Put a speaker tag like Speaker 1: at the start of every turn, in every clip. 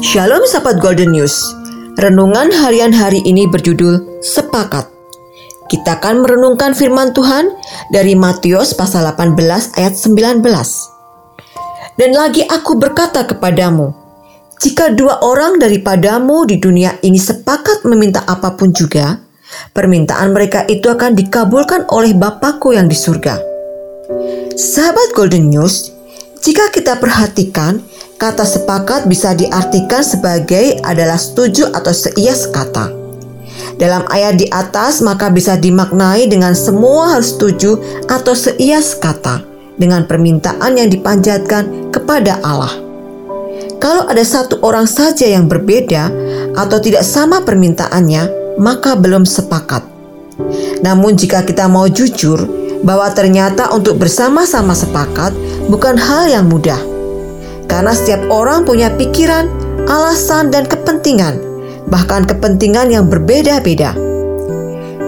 Speaker 1: Shalom sahabat Golden News. Renungan harian hari ini berjudul Sepakat. Kita akan merenungkan firman Tuhan dari Matius pasal 18 ayat 19. Dan lagi aku berkata kepadamu, jika dua orang daripadamu di dunia ini sepakat meminta apa pun juga, permintaan mereka itu akan dikabulkan oleh Bapakku yang di surga. Sahabat Golden News, jika kita perhatikan, kata sepakat bisa diartikan sebagai adalah setuju atau seia sekata. Dalam ayat di atas maka bisa dimaknai dengan semua harus setuju atau seia sekata dengan permintaan yang dipanjatkan kepada Allah. Kalau ada satu orang saja yang berbeda atau tidak sama permintaannya, maka belum sepakat. Namun jika kita mau jujur bahwa ternyata untuk bersama-sama sepakat bukan hal yang mudah. Karena setiap orang punya pikiran, alasan, dan kepentingan, bahkan kepentingan yang berbeda-beda.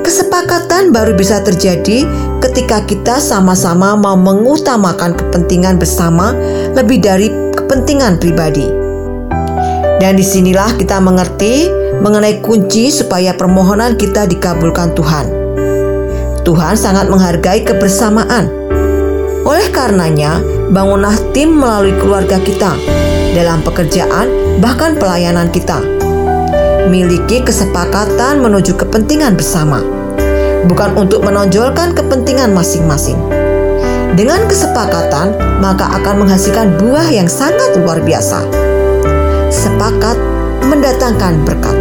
Speaker 1: Kesepakatan baru bisa terjadi ketika kita sama-sama mau mengutamakan kepentingan bersama lebih dari kepentingan pribadi. Dan di sinilah kita mengerti mengenai kunci supaya permohonan kita dikabulkan Tuhan. Tuhan sangat menghargai kebersamaan oleh karenanya, bangunlah tim melalui keluarga kita dalam pekerjaan, bahkan pelayanan kita. Miliki kesepakatan menuju kepentingan bersama, bukan untuk menonjolkan kepentingan masing-masing. Dengan kesepakatan, maka akan menghasilkan buah yang sangat luar biasa. Sepakat mendatangkan berkat.